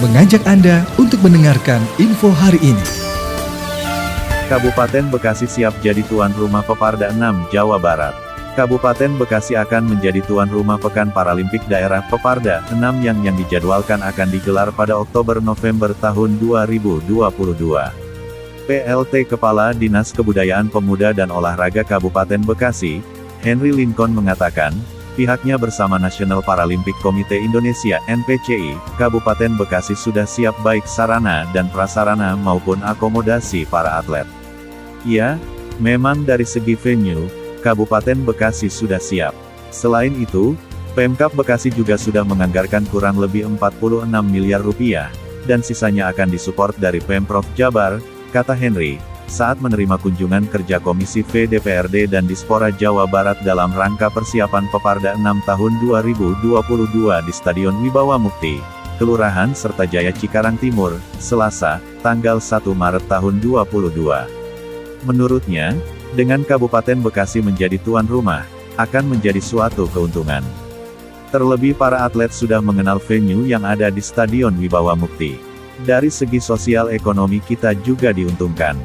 mengajak Anda untuk mendengarkan info hari ini. Kabupaten Bekasi siap jadi tuan rumah Peparda 6 Jawa Barat. Kabupaten Bekasi akan menjadi tuan rumah Pekan Paralimpik Daerah Peparda 6 yang yang dijadwalkan akan digelar pada Oktober-November tahun 2022. PLT Kepala Dinas Kebudayaan Pemuda dan Olahraga Kabupaten Bekasi, Henry Lincoln mengatakan, pihaknya bersama National Paralympic Komite Indonesia NPCI, Kabupaten Bekasi sudah siap baik sarana dan prasarana maupun akomodasi para atlet. Ya, memang dari segi venue, Kabupaten Bekasi sudah siap. Selain itu, Pemkap Bekasi juga sudah menganggarkan kurang lebih 46 miliar rupiah, dan sisanya akan disupport dari Pemprov Jabar, kata Henry, saat menerima kunjungan kerja Komisi V DPRD dan Dispora Jawa Barat dalam rangka persiapan Peparda 6 tahun 2022 di Stadion Wibawa Mukti, Kelurahan serta Jaya Cikarang Timur, Selasa, tanggal 1 Maret tahun 2022. Menurutnya, dengan Kabupaten Bekasi menjadi tuan rumah, akan menjadi suatu keuntungan. Terlebih para atlet sudah mengenal venue yang ada di Stadion Wibawa Mukti. Dari segi sosial ekonomi kita juga diuntungkan.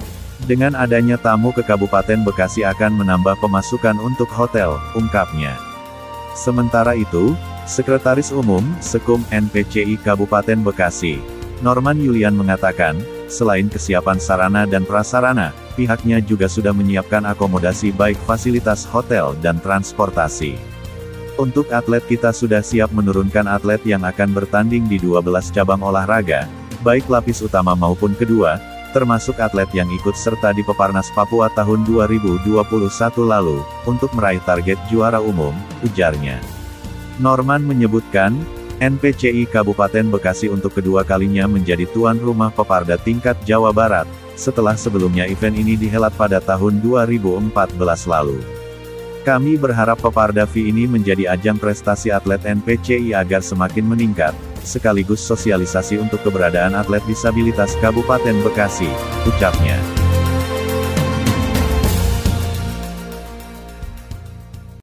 Dengan adanya tamu ke Kabupaten Bekasi akan menambah pemasukan untuk hotel, ungkapnya. Sementara itu, Sekretaris Umum, Sekum NPCI Kabupaten Bekasi, Norman Yulian mengatakan, selain kesiapan sarana dan prasarana, pihaknya juga sudah menyiapkan akomodasi baik fasilitas hotel dan transportasi. Untuk atlet kita sudah siap menurunkan atlet yang akan bertanding di 12 cabang olahraga, baik lapis utama maupun kedua, termasuk atlet yang ikut serta di Peparnas Papua tahun 2021 lalu, untuk meraih target juara umum, ujarnya. Norman menyebutkan, NPCI Kabupaten Bekasi untuk kedua kalinya menjadi tuan rumah Peparda tingkat Jawa Barat, setelah sebelumnya event ini dihelat pada tahun 2014 lalu. Kami berharap Peparda V ini menjadi ajang prestasi atlet NPCI agar semakin meningkat, sekaligus sosialisasi untuk keberadaan atlet disabilitas Kabupaten Bekasi, ucapnya.